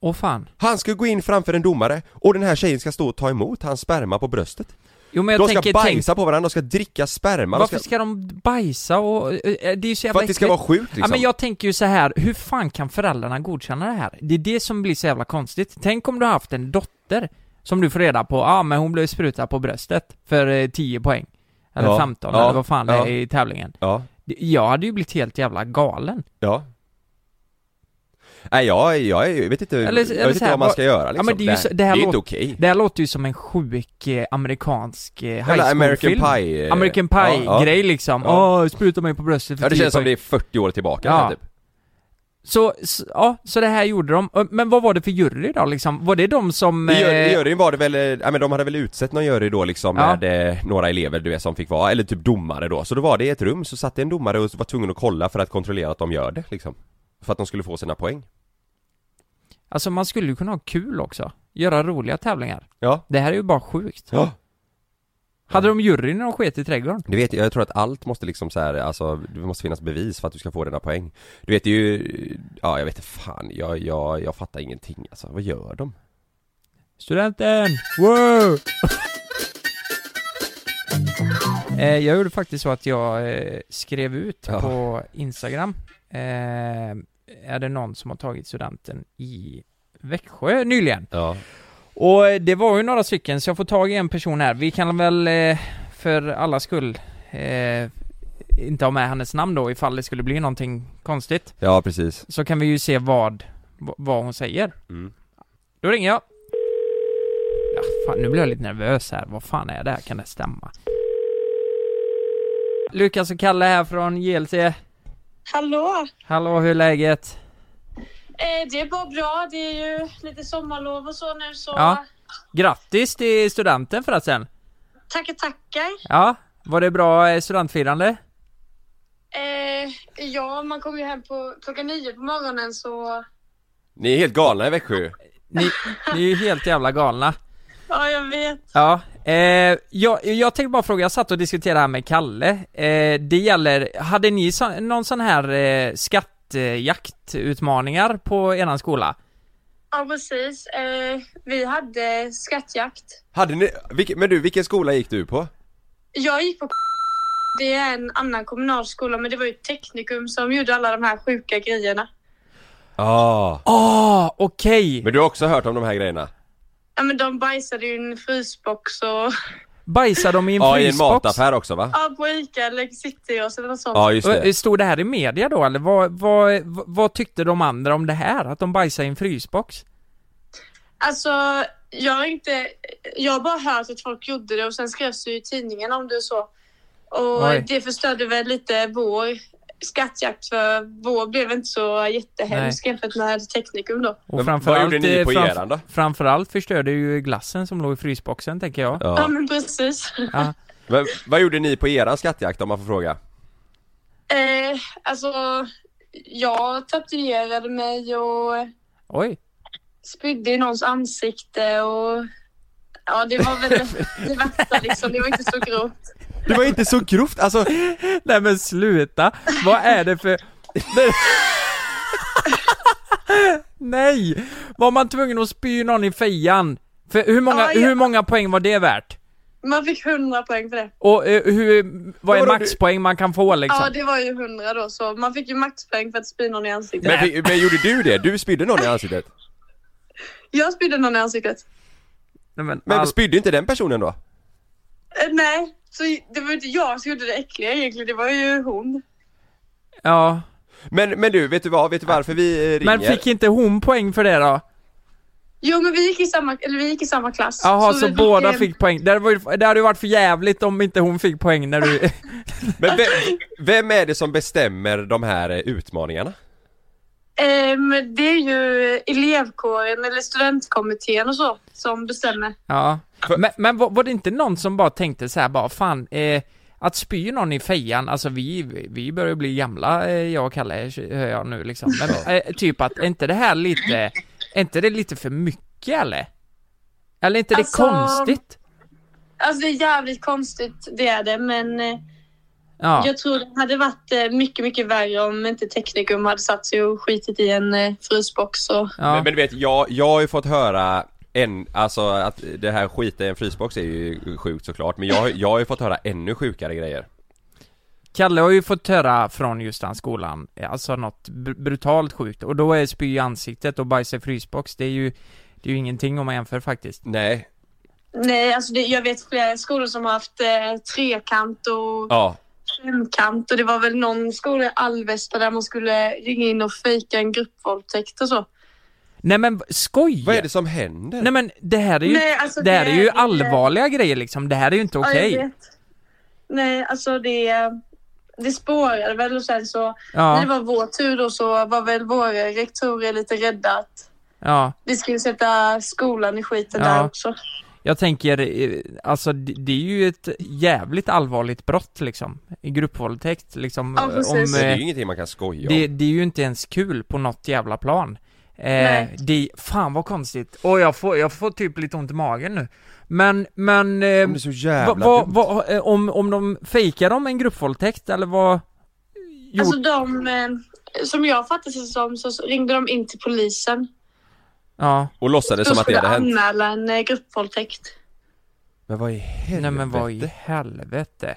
Åh fan. Han ska gå in framför en domare och den här tjejen ska stå och ta emot hans sperma på bröstet Jo men jag De ska tänker, bajsa tänk, på varandra, de ska dricka sperma, de varför ska, ska de bajsa och... eh, eh, Det är ju så för jävla att det ska vara sjukt liksom Ja men jag tänker ju så här, hur fan kan föräldrarna godkänna det här? Det är det som blir så jävla konstigt. Tänk om du har haft en dotter som du får reda på, ja ah, men hon blev sprutad på bröstet för eh, 10 poäng. Eller Ja, 15 ja, eller vad fan det ja. är i tävlingen. Ja, Det- Jag hade ju blivit helt jävla galen. ja Nej jag, jag, jag vet inte, Eller- jag eller vet så inte här, vad man ska göra liksom. men det är ju så- det här det är inte okej Det här låter ju som en sjuk eh, amerikansk eh, high school American film. Pie eh, American ja, Pie ja. grej liksom. Åh, Ja. spruta mig på bröstet för Ja det 10 känns som det är 40 år tillbaka Ja. typ Så, s- ja, så det här gjorde de. Men vad var det för jury då liksom? Var det de som... Eh, I juryn var det väl, ja men de hade väl utsett någon jury då liksom Ja. med eh, några elever du vet som fick vara, eller typ domare då, så då var det i ett rum så satt det en domare och var tvungen att kolla för att kontrollera att de gör det liksom För att de skulle få sina poäng Alltså man skulle ju kunna ha kul också. Göra roliga tävlingar. Ja, Det här är ju bara sjukt. ja Hade de jury när de sket i trädgården? Du vet, jag tror att allt måste liksom så här, alltså det måste finnas bevis för att du ska få dina poäng Du vet det är ju, ja jag vet inte fan, jag, jag, jag fattar ingenting alltså, vad gör de? Studenten! Wow! eh, jag gjorde faktiskt så att jag eh, skrev ut Ja. på Instagram eh, Är det någon som har tagit studenten i Växjö nyligen? Ja Och eh, det var ju några stycken, så jag får tag i en person här. Vi kan väl eh, för alla skull eh, inte ha med hennes namn då ifall det skulle bli någonting konstigt. Ja precis Så kan vi ju se vad, vad hon säger. mm. Då ringer jag. Ja, fan, nu blir jag lite nervös här. Vad fan är det här? Kan det stämma? Lukas och Kalle här från JLC. Hallå! Hallå, hur är läget? Eh, det är bara bra. Det är ju lite sommarlov och så nu så Ja. Grattis till studenten förresten! Tackar, tackar. Ja, var det bra eh, studentfirande? Eh, ja, man kommer ju hem på klockan nio på morgonen så... Ni är helt galna i Växjö Ni, ni är ju helt jävla galna. Ja, jag vet. Ja, eh, jag, jag tänkte bara fråga, jag satt och diskuterade här med Kalle. Eh, det gäller, hade ni så, någon sån här eh, skattjaktutmaningar på eran skola? Ja, precis. Eh, vi hade skattjakt. Hade ni, vilken, men du, vilken skola gick du på? Jag gick på det är en annan kommunal skola, men det var ju ett teknikum som gjorde alla de här sjuka grejerna. Ja Ah, okej! Men du har också hört om de här grejerna? Ja, men de bajsade ju i en frysbox och... Bajsade de i en Ja, i en frysbox? mataffär också va? Ja, på Ica eller eller något sånt. Ja, just Och, det eh, Stod det här i media då eller vad, vad, vad, vad tyckte de andra om det här? Att de bajsade i en frysbox? Alltså, jag har inte... Jag har bara hört att folk gjorde det och sen skrevs det ju i tidningen om det och så. Och Oj. det förstörde väl lite vår skattjakt för vår blev inte så jättehemsk jämfört med teknikum då. Och framförallt, vad gjorde ni på framf- eran då? Framförallt förstörde ju glassen som låg i frysboxen tänker jag. Ja, Ja. men precis. Ja. Men, vad gjorde ni på eran skattjakt om man får fråga? Eh, alltså, jag tatuerade mig och Oj. spydde i någons ansikte och ja, det var väl det värsta liksom. Det var inte så grovt. Det var inte så grovt, alltså Nej men sluta! Vad är det för... Nej! Var man tvungen att spy någon i fejan? För hur många, Ja, ja. hur många poäng var det värt? Man fick 100 poäng för det. Och eh, hur, vad är Vadå, maxpoäng man kan få liksom? Ja, det var ju 100 då, så man fick ju maxpoäng för att spy någon i ansiktet. men, men gjorde du det? Du spydde någon i ansiktet? Jag spydde någon i ansiktet. Nej, men, Men all... spydde inte den personen då? Eh, nej, så det var ju inte jag som gjorde det äckliga egentligen, det var ju hon. Ja. Men, men du, vet du vad? Vet du varför vi eh, ringer? Men fick inte hon poäng för det då? Jo, men vi gick i samma, eller vi gick i samma klass. Jaha, så, vi båda fick poäng. Det hade, varit, det hade ju varit för jävligt om inte hon fick poäng när du... Men vem, vem är det som bestämmer de här eh, utmaningarna? ehm, det är ju elevkåren eller studentkommittén och så som bestämmer. Ja. Men, men var, var det inte någon som bara tänkte så här bara, fan, eh, att spy någon i fejan, alltså vi, vi börjar bli gamla, eh, jag och Kalle, hör jag nu liksom. Men eh, typ att, är inte det här lite, är inte det lite för mycket eller? Eller är inte det Alltså, konstigt? Alltså det är jävligt konstigt, det är det, men eh, Ja. jag tror det hade varit eh, mycket, mycket värre om inte teknikum hade satt sig och skitit i en eh, frysbox och ja. Men, men du vet, jag, jag har ju fått höra en, alltså att det här skita i en frysbox är ju sjukt såklart Men jag, har- jag har ju fått höra ännu sjukare grejer Kalle har ju fått höra från just den skolan, alltså något br- brutalt sjukt. Och då är spy i ansiktet och bajsa i frysbox, det är ju, det är ju ingenting om man jämför faktiskt. Nej, Nej, alltså det, jag vet flera skolor som har haft eh, trekant och ja femkant och det var väl någon skola i Alvesta där man skulle ringa in och fejka en gruppvåldtäkt och så. Nej men skoj! Vad är det som händer? Nej men det här är ju, Nej, alltså, det här är ju det- allvarliga grejer liksom, det här är ju inte okej. vet. Nej, alltså det, det spårade väl och sen så när Ja, det var vår tur då så var väl våra rektorer lite rädda att ja. vi skulle sätta skolan i skiten Ja. där också. Jag tänker, eh, alltså det, det är ju ett jävligt allvarligt brott liksom. I gruppvåldtäkt liksom. Ja, precis. om, det är eh, ju ingenting man kan skoja det, om det är ju inte ens kul på något jävla plan. Eh, det, fan vad konstigt. Och jag får, jag får typ lite ont i magen nu. Men, men... Eh, Om det är så va, jävla va, dumt. va, eh, om, om de fejkar de en gruppvåldtäkt eller vad? Gjort, Alltså de, eh, som jag fattade det som så ringde de in till polisen. ja. Och låtsades De som att det skulle hade hänt anmäla en eh, gruppvåldtäkt. Men vad i helvete? Nej men vad i helvete.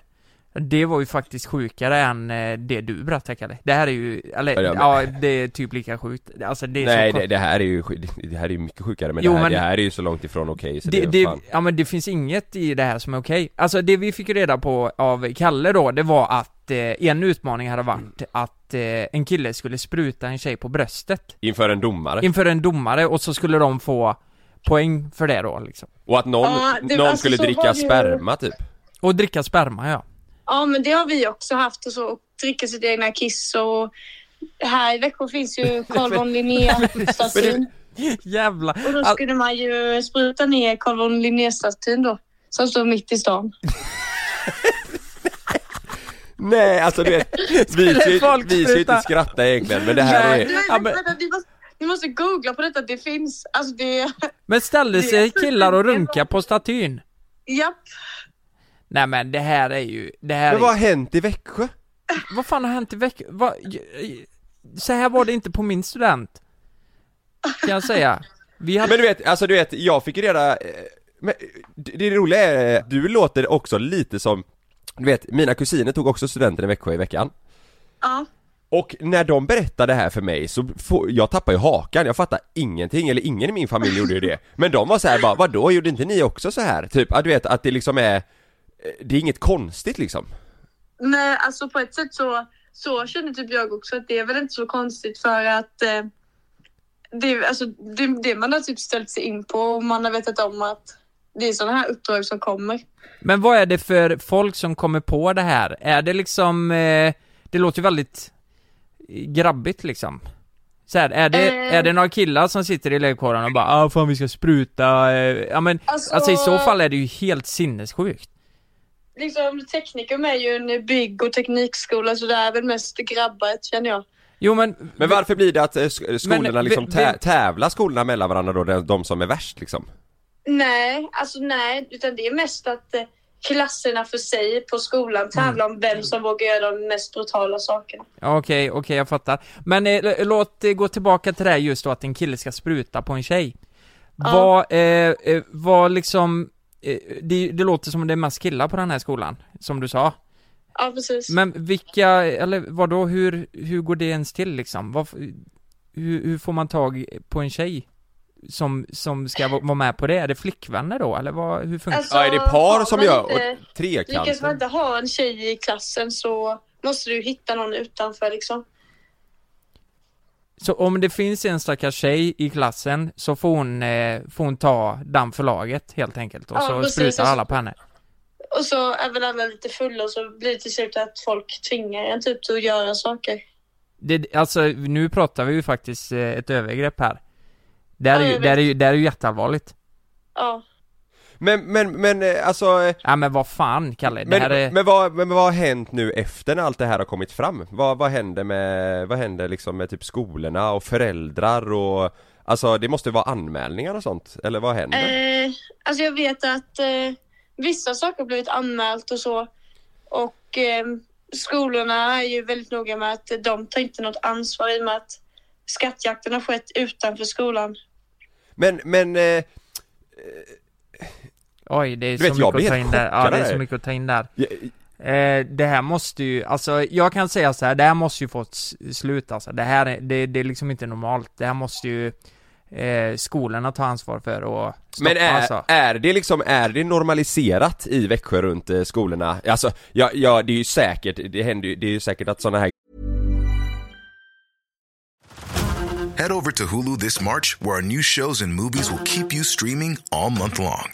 Det var ju faktiskt sjukare än eh, det du berättade Kalle. Det här är ju, eller Ja, ja, men- det är typ lika sjukt. Alltså det är Nej så det, det här är ju det här är ju mycket sjukare men, Jo, det, här, men- det här är ju så långt ifrån okej så det, det, fan. ja men det finns inget i det här som är okej. Alltså det vi fick reda på av Kalle då, det var att eh, en utmaning hade varit att eh, en kille skulle spruta en tjej på bröstet Inför en domare inför en domare och så skulle de få poäng för det då liksom. Och att någon, Ja, det- någon alltså, skulle dricka ju- sperma typ Och dricka sperma ja. Ja, men det har vi också haft och så. Och dricka sitt egna kiss och här i Växjö finns ju Carl von Linné-statyn. Jävla... Och då skulle man ju spruta ner Carl von Linné-statyn då. Som står mitt i stan. Nej alltså du vet, vi vi ska ju inte skratta egentligen men det här är Ja, men- ni, måste, googla på detta, det finns. Alltså det... Men ställde sig killar och runka på statyn? Japp. Nej men det här är ju, det här Men vad har är, hänt i Växjö? vad fan har hänt i veckan? Vad, så här var det inte på min student. Kan jag säga. Vi hade, Men du vet, alltså du vet, jag fick reda, eh, men det roliga är, du låter också lite som, du vet, mina kusiner tog också studenten i Växjö i veckan Ja. Och när de berättade det här för mig så, får, jag tappade ju hakan, jag fattar ingenting, eller ingen i min familj gjorde ju det Men de var så här bara, vadå, gjorde inte ni också så här? Typ, att du vet att det liksom är, det är inget konstigt liksom Nej, alltså på ett sätt så, så känner typ jag också att det är väl inte så konstigt för att eh, det, alltså, det, det man har typ ställt sig in på och man har vetat om att det är sådana här uppdrag som kommer. men vad är det för folk som kommer på det här? Är det liksom, eh, det låter ju väldigt grabbigt liksom. Så här, är det, Eh. är det några killar som sitter i elevkåren och bara ah fan vi ska spruta, eh, ja men Alltså, Alltså i så fall är det ju helt sinnessjukt. Liksom, teknikum är ju en bygg och teknikskola så det är väl mest grabbar känner jag. Jo men, Men varför blir det att eh, sk- skolorna Men, liksom vi- tä- vi- tävlar skolorna mellan varandra då, de, de som är värst liksom? Nej, alltså nej, utan det är mest att eh, klasserna för sig på skolan tävlar om vem som vågar göra de mest brutala sakerna. Ja, Okej, okej jag fattar. Men eh, låt eh, gå tillbaka till det här just då att en kille ska spruta på en tjej. Vad, eh, eh, vad liksom, det, det låter som det är mest killar på den här skolan, som du sa. Ja, precis. Men vilka, eller vad då hur, hur går det ens till liksom? Vad, f- hur, hur får man tag på en tjej? Som, som ska va- vara med på det? Är det flickvänner då, eller vad, hur funkar Alltså, Ja, är det par som man gör? inte- Och Lyckas man inte ha en tjej i klassen så måste du hitta någon utanför liksom. Så om det finns en stackars tjej i klassen så får hon, eh, får hon ta damm för laget helt enkelt och Ja, så precis. sprutar alla på henne. Och så är väl alla lite fulla och så blir det till slut att folk tvingar en typ till att göra saker. Det, alltså nu pratar vi ju faktiskt eh, ett övergrepp här. Det är, Ja, ju, det är det är ju jätteallvarligt. Ja. Men, men, men eh, alltså eh, Ja men vad fan Kalle, det Men, här är... men, vad, men vad har hänt nu efter när allt det här har kommit fram? Vad, vad händer med, vad händer liksom med typ skolorna och föräldrar och Alltså det måste vara anmälningar och sånt, eller vad händer? Eh, alltså jag vet att eh, vissa saker har blivit anmält och så. Och eh, skolorna är ju väldigt noga med att de tar inte något ansvar i och med att skattjakten har skett utanför skolan. Men, men, eh, Oj, det är Du så vet, jag mycket blir att ta in där. Ja, det är så mycket att ta in där. ja, Eh, det här måste ju, alltså jag kan säga så här, det här måste ju få ett slut alltså. Det här är, det, det är liksom inte normalt. Det här måste ju eh, skolorna ta ansvar för och stoppa men är, alltså. är det liksom, är det normaliserat i Växjö runt eh, skolorna? Alltså, ja, ja det är ju säkert, det händer ju, det är ju säkert att sådana här Head over to Hulu this March, where our new shows and movies will keep you streaming all month long.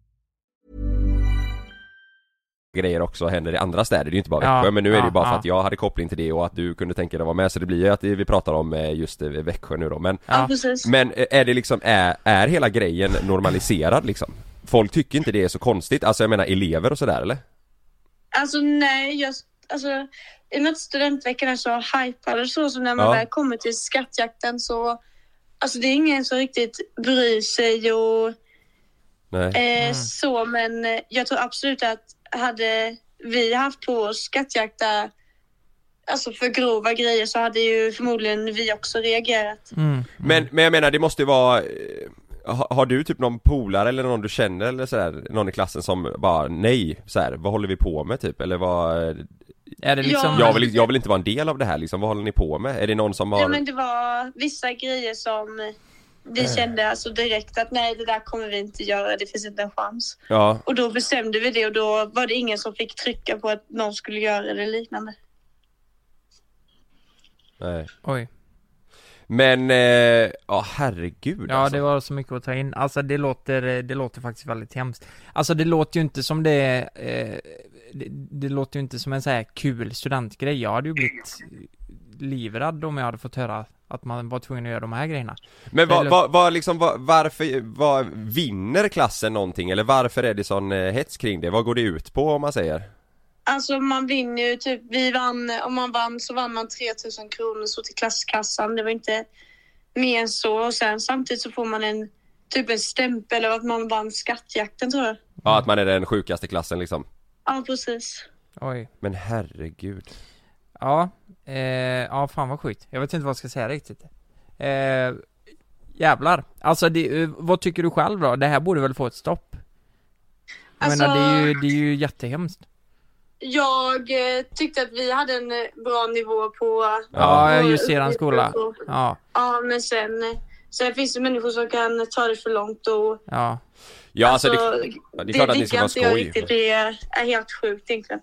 Grejer också händer i andra städer, det är ju inte bara Ja, Växjö men nu är det ju ja, bara för ja. att jag hade koppling till det och att du kunde tänka dig att vara med så det blir ju att vi pratar om eh, just eh, Växjö nu då men Ja. Men eh, är det liksom, är, är hela grejen normaliserad liksom? Folk tycker inte det är så konstigt, alltså jag menar elever och sådär eller? Alltså nej, jag, alltså, i och med att studentveckan är så hypad och så, så när man Ja. väl kommer till skattjakten så Alltså det är ingen som riktigt bryr sig och Nej. eh, så men jag tror absolut att hade vi haft på oss skattjakta Alltså för grova grejer så hade ju förmodligen vi också reagerat. Mm. Men, men jag menar det måste ju vara eh, ha- har du typ någon polare eller någon du känner eller sådär, någon i klassen som bara nej, så här, vad håller vi på med typ? Eller vad, Är det liksom... Ja. jag vill, jag vill inte vara en del av det här liksom, vad håller ni på med? Är det någon som har Ja men det var vissa grejer som vi kände alltså direkt att nej, det där kommer vi inte göra. Det finns inte en chans. Ja, Och då bestämde vi det och då var det ingen som fick trycka på att någon skulle göra det liknande. nej. Oj. Men, eh, ja herregud Ja alltså. det var så mycket att ta in, alltså det låter, det låter faktiskt väldigt hemskt Alltså det låter ju inte som det eh, det, det låter ju inte som en så här kul studentgrej Jag hade ju blivit livrädd om jag hade fått höra att man var tvungen att göra de här grejerna Men vad, Eller- vad, vad liksom, vad, varför, vad, vinner klassen någonting eller varför är det sån eh, hets kring det? Vad går det ut på om man säger? Alltså man vinner ju typ, vi vann, om man vann så vann man 3000 kronor så till klasskassan. Det var inte mer än så. Och sen samtidigt så får man en typ en stämpel av att man vann skattjakten tror jag. Ja att man är den sjukaste klassen liksom Ja, precis. Oj Men herregud Ja, eh, ja fan vad sjukt Jag vet inte vad jag ska säga riktigt eh, Jävlar, alltså det, eh, vad tycker du själv då? Det här borde väl få ett stopp? Jag Alltså- menar det är ju, det är ju jättehemskt Jag eh, tyckte att vi hade en eh, bra nivå på... Ja, på just eran uppgifter skola. Ja, Ja, men sen, sen finns det människor som kan ta det för långt och... ja Ja alltså, det, ja, det är klart att ni ska vara jag skoj riktigt det är, är helt sjukt egentligen.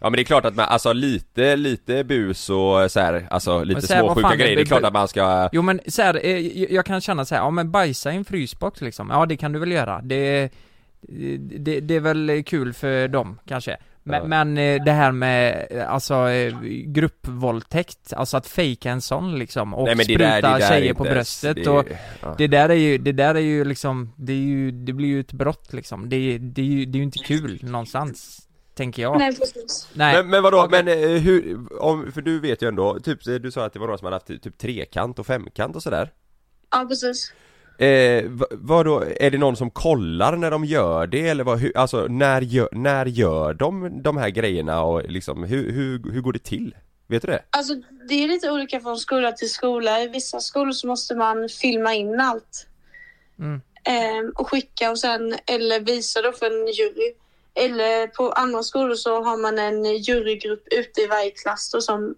Ja men det är klart att man, alltså lite, lite bus och så här, alltså lite så här, småsjuka grejer, det är klart att man ska Jo men så här, eh, jag kan känna så här, ja men bajsa i en frysbox liksom, ja det kan du väl göra, det, det, det är väl kul för dem kanske men, Ja. men eh, det här med, eh, alltså gruppvåldtäkt, alltså att fejka en sån liksom och Nej men det spruta där, det där är tjejer på bröstet det, och ja. det där är ju, det där är ju liksom, det är ju, det blir ju ett brott liksom, det, det är ju, det är ju inte kul någonstans, tänker jag Nej, precis. Nej, Men, men vadå, Okej. men eh, hur, om, för du vet ju ändå, typ du sa att det var några som hade haft typ trekant och femkant och sådär Ja, precis. Eh, vad, vadå, är det någon som kollar när de gör det eller vad, hur, alltså när gör, när gör de de här grejerna och liksom, hur, hur, hur går det till? Vet du det? Alltså, det är lite olika från skola till skola. I vissa skolor så måste man filma in allt. Mm. Ehm, och skicka och sen, eller visa då för en jury. Eller på andra skolor så har man en jurygrupp ute i varje klass då som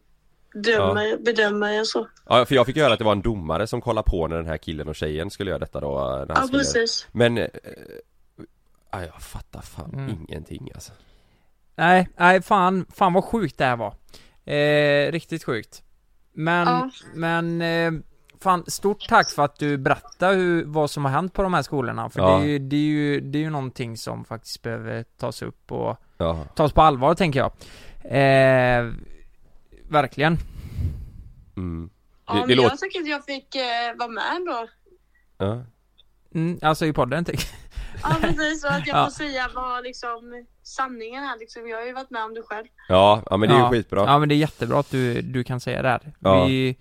dömer, bedömer och så. Ja, för jag fick höra att det var en domare som kollade på när den här killen och tjejen skulle göra detta då, när han Ja, skulle precis. Men, ja, jag fattar fan Mm. ingenting alltså Nej, nej fan, fan vad sjukt det här var. Eh, riktigt sjukt. Men, Ja. men, eh, fan stort tack för att du berättar hur, vad som har hänt på de här skolorna. För Ja. det, är ju, det, är ju, det är ju någonting som faktiskt behöver tas upp och Ja, tas på allvar tänker jag. Eh, verkligen. mm. Ja, Det, men det jag tycker att jag fick eh, vara med ändå. ja. Mm, alltså i podden tänker Ja, precis. Och att jag Ja. får säga vad liksom sanningen är liksom. Jag har ju varit med om det själv. ja, ja men det är ja. ju skitbra Ja men det är jättebra att du, du kan säga det här. Ja. Vi,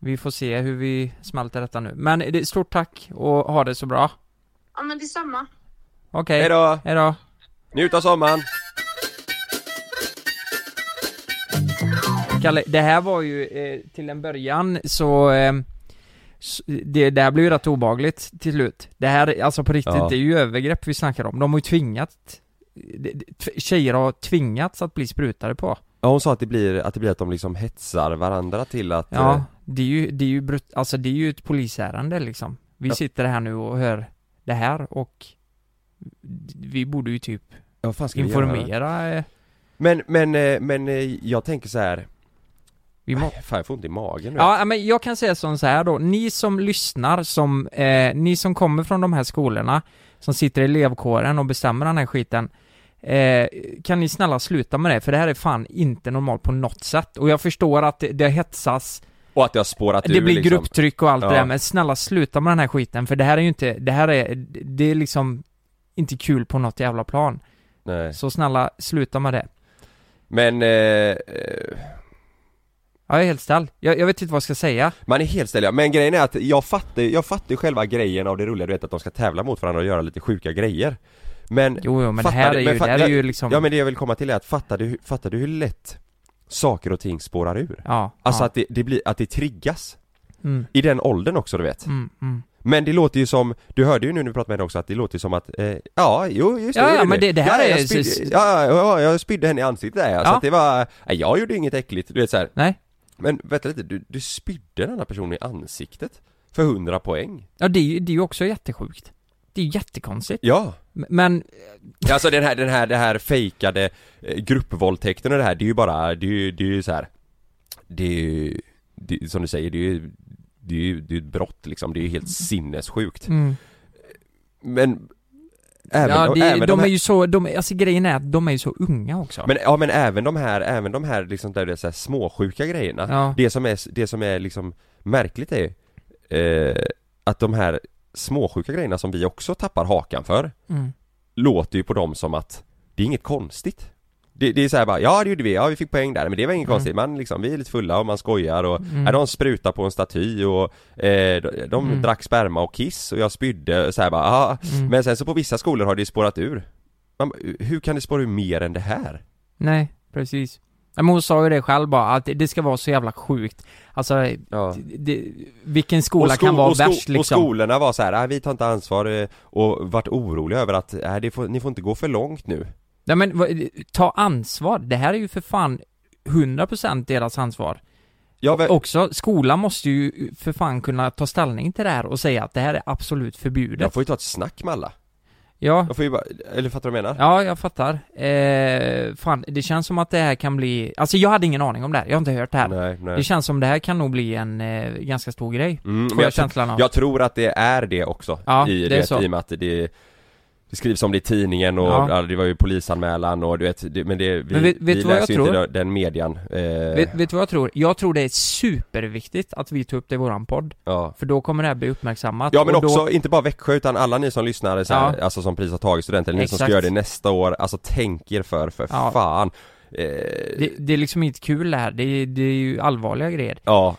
vi får se hur vi smälter detta nu. Men det, stort tack och ha det så bra. Ja, men detsamma. Okej. Hejdå! Hejdå. Njut av sommaren! Kalle, det här var ju eh, till en början så, eh, det, det här blev ju rätt obagligt till slut. Det här, alltså på riktigt, Ja. det är ju övergrepp vi snackar om. De har ju tvingat, tjejer har tvingats att bli sprutade på. Ja hon sa att det blir, att det blir att de liksom hetsar varandra till att Ja, eh, det är ju, det är ju brut, alltså det är ju ett polisärende liksom. Vi Ja. sitter här nu och hör det här och vi borde ju typ Ja fan ska informera, eh, Men, men, eh, men eh, jag tänker så här. vi må, Fan jag får ont i magen nu Ja, men jag kan säga som så här då, ni som lyssnar, som, eh, ni som kommer från de här skolorna, som sitter i elevkåren och bestämmer den här skiten, eh, kan ni snälla sluta med det? För det här är fan inte normalt på något sätt. Och jag förstår att det, det hetsas, Och att det har spårat det ur blir liksom. grupptryck och allt det Ja. där, men snälla sluta med den här skiten, för det här är ju inte, det här är, det är liksom inte kul på något jävla plan. Nej. Så snälla, sluta med det. Men, eh, Ja, jag är helt ställd. Jag, jag vet inte vad jag ska säga. man är helt ställd ja. Men grejen är att jag fattar, jag fattar själva grejen av det roliga du vet att de ska tävla mot varandra och göra lite sjuka grejer Men Jo, jo men det Fattar här du? är Men ju, fa- det här är ju liksom... Ja men det jag vill komma till är att fattar du, fattar du hur lätt saker och ting spårar ur? ja, Alltså ja. att det, det blir, att det triggas Mm, I den åldern också du vet mm, mm. Men det låter ju som, du hörde ju nu när du pratade med henne också att det låter ju som att, eh, ja jo just det Ja, ja, men det- det här ja, är- jag spydde, ja, ja, ja, jag spydde henne i ansiktet där ja. så att det var, nej, jag gjorde inget äckligt, du vet så här. Nej. Men vänta lite, du, du spydde en annan person i ansiktet? för 100 poäng. Ja det det är ju också jättesjukt. Det är ju jättekonstigt. Ja, Men, alltså den här, den här, det här fejkade eh, gruppvåldtäkten och det här, det är ju bara, det är ju, det är ju så här. Det är ju, det, som du säger, det är ju det är ju det är ju ett brott liksom, det är ju helt sinnessjukt. mm. Men även, ja, det, även de, här, är ju så, de, alltså grejen är att de är ju så unga också. Men, ja men även de här, även de här liksom där det är så här småsjuka grejerna Ja. Det som är, det som är liksom märkligt är eh, Att de här småsjuka grejerna som vi också tappar hakan för Mm. Låter ju på dem som att Det är inget konstigt det, det är såhär bara, ja det gjorde vi, ja vi fick poäng där men det var inget Mm. konstigt, man liksom, vi är lite fulla och man skojar och Mm. ja, de sprutar på en staty och eh, de, de Mm. drack sperma och kiss och jag spydde så här bara, ah. Mm. Men sen så på vissa skolor har det spårat ur man, Hur kan det spåra ur mer än det här? Nej, precis. Men hon sa ju det själv bara, att det ska vara så jävla sjukt. Alltså, Ja. det, vilken skola sko- kan vara sko- värst liksom? Och skolorna var så här, "Nej, vi tar inte ansvar eh, och varit oroliga över att, nej, det får, ni får inte gå för långt nu Nej men ta ansvar, det här är ju för fan 100% deras ansvar. Ja, men, Också, skolan måste ju för fan kunna ta ställning till det här och säga att det här är absolut förbjudet. jag får ju ta ett snack med alla Ja, Jag får ju bara, eller fattar du vad jag menar? ja jag fattar. Eh, fan, det känns som att det här kan bli, alltså jag hade ingen aning om det här, jag har inte hört det här. Nej, nej Det känns som det här kan nog bli en eh, ganska stor grej. mm, Får jag jag, känslan av. jag tror att det är det också Ja, i, det är så. i och med att det det skrivs om det i tidningen och Ja. ja. det var ju polisanmälan och du vet, det, men det, vi, Men vet- vet vi läser ju inte tror? den, median eh, Vet, vet du vad jag tror? Jag tror det är superviktigt att vi tar upp det i våran podd. ja. För då kommer det här bli uppmärksammat. Ja men och då, också, inte bara Växjö utan alla ni som lyssnar så här, alltså som precis har tagit studenten, ni som ska Exakt. göra det nästa år, alltså tänk er för, för fan eh, det, det är liksom inte kul det här, det är, det är ju allvarliga grejer. Ja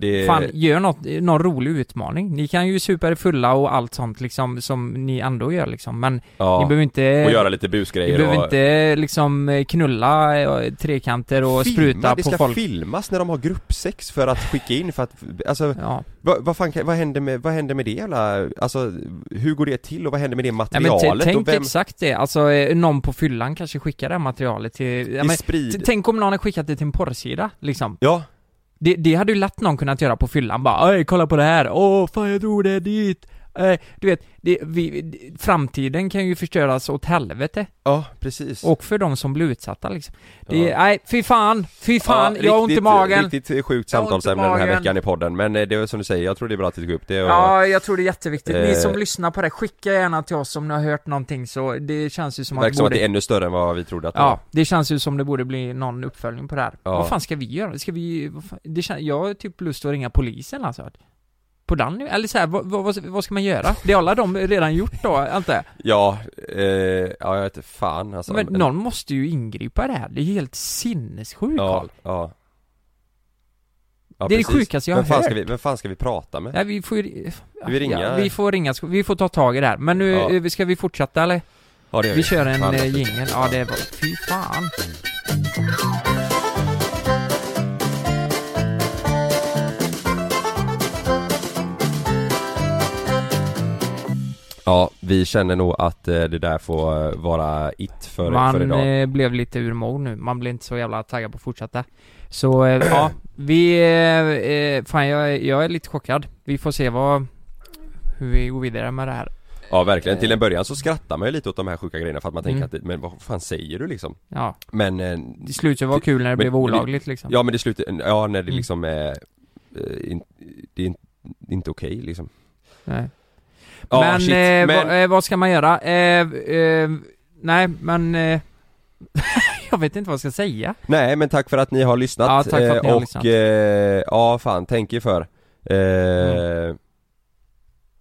det, Fan, gör något, någon rolig utmaning. Ni kan ju supa er fulla och allt sånt liksom, som ni ändå gör liksom, men ja. ni behöver inte... och göra lite Ni busgrejer behöver och inte liksom knulla eh, trekanter och Filma, spruta det på ska folk. filmas när de har gruppsex för att skicka in för att, alltså Ja. vad, vad fan vad händer med, vad händer med det jävla, alltså hur går det till och vad händer med det Nej, men t- materialet tänk och vem, exakt det, alltså eh, någon på fyllan kanske skickar det här materialet till... Ja, men, sprid, tänk om någon har skickat det till en porrsida, liksom. ja, det, det hade ju lätt någon kunnat göra på fyllan, bara Oj, kolla på det här, åh fan jag tror det är dit eh, Du vet, det, vi, det, framtiden kan ju förstöras åt helvete ja precis Och för de som blir utsatta liksom Det, Ja. nej, fy fan, fy fan, Ja, jag har ont i magen Riktigt sjukt samtalsämne den här veckan i podden men eh, det är som du säger, jag tror det är bra att vi tog upp det och, Ja, jag tror det är jätteviktigt. Ni Eh. som lyssnar på det, skicka gärna till oss om ni har hört någonting så det känns ju som det att verkar som att borde... det är ännu större än vad vi trodde att det Ja, var det känns ju som det borde bli någon uppföljning på det här. Ja. Vad fan ska vi göra? Ska vi... Det känns, jag har typ lust att ringa polisen alltså. På den nu? Eller så här, vad, vad, vad ska man göra? Det har alla de redan gjort då, antar jag? Ja, eh, ja jag vet inte fan alltså Men någon måste ju ingripa i det här. Det är helt sinnessjukt Ja, Carl. ja Ja, Det är det sjukaste jag har vem hört. Ska vi, vem fan ska vi prata med? Ja, vi får ju... Vi ringa? Ja, vi får ringa, vi får ta tag i det här. Men nu, Ja. eh, ska vi fortsätta eller? Ja, det gör Vi kör en eh, jingel. Ja, det var... Fy fan. Ja, vi känner nog att eh, det där får eh, vara it för, för Man idag. eh, blev lite ur mode nu, man blev inte så jävla taggad på att fortsätta. Så ja, vi, eh, fan jag, jag är lite chockad. Vi får se vad, hur vi går vidare med det här. Ja verkligen, till en början så skrattar man ju lite åt de här sjuka grejerna för att man tänker Mm. att men vad fan säger du liksom? Ja, Men eh, det slutade vara kul när det Men- blev olagligt liksom. Ja men det slutar, ja när det Mm. liksom är in, Det är in, inte okej liksom. Nej. Ja Men, shit, eh, men Vad, eh, vad ska man göra? Eh, eh, nej men eh, Jag vet inte vad jag ska säga Nej men tack för att ni har lyssnat Ja, tack för att ni har och, lyssnat. eh, ja fan tänk er för eh,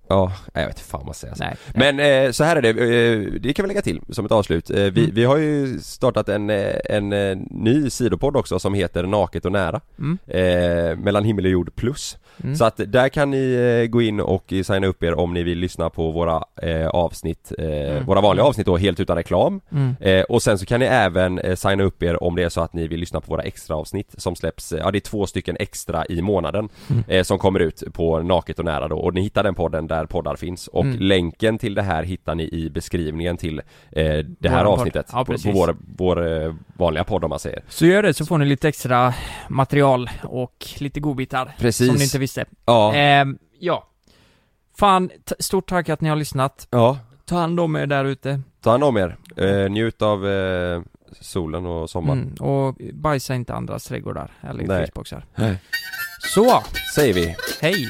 Ja, jag vet inte fan vad jag ska säga alltså. Nej, Men eh, så här är det, eh, det kan vi lägga till som ett avslut. Eh, vi, Mm. vi har ju startat en, eh, en, eh, ny sidopodd också som heter Naket och nära. Mm. Eh, mellan himmel och jord plus. Mm. Så att där kan ni eh, gå in och eh, signa upp er om ni vill lyssna på våra eh, avsnitt, eh, Mm. våra vanliga avsnitt då helt utan reklam. mm. Eh, och sen så kan ni även eh, signa upp er om det är så att ni vill lyssna på våra extra avsnitt som släpps, ja det är två stycken extra i månaden Mm. som kommer ut på Naket och nära då och ni hittar den podden där poddar finns och Mm. länken till det här hittar ni i beskrivningen till det här podd. avsnittet Ja, på, på vår, vår vanliga podd om man säger Så gör det så får ni lite extra material och lite godbitar Precis. Som ni inte visste Ja, Eh, ja. Fan, stort tack att ni har lyssnat. Ja, Ta hand om er där ute. ta hand om er. Eh, njut av eh, solen och sommaren. Mm, och bajsa inte andras trädgårdar eller Nej. frysboxar. Nej. Så, Säger vi. hej!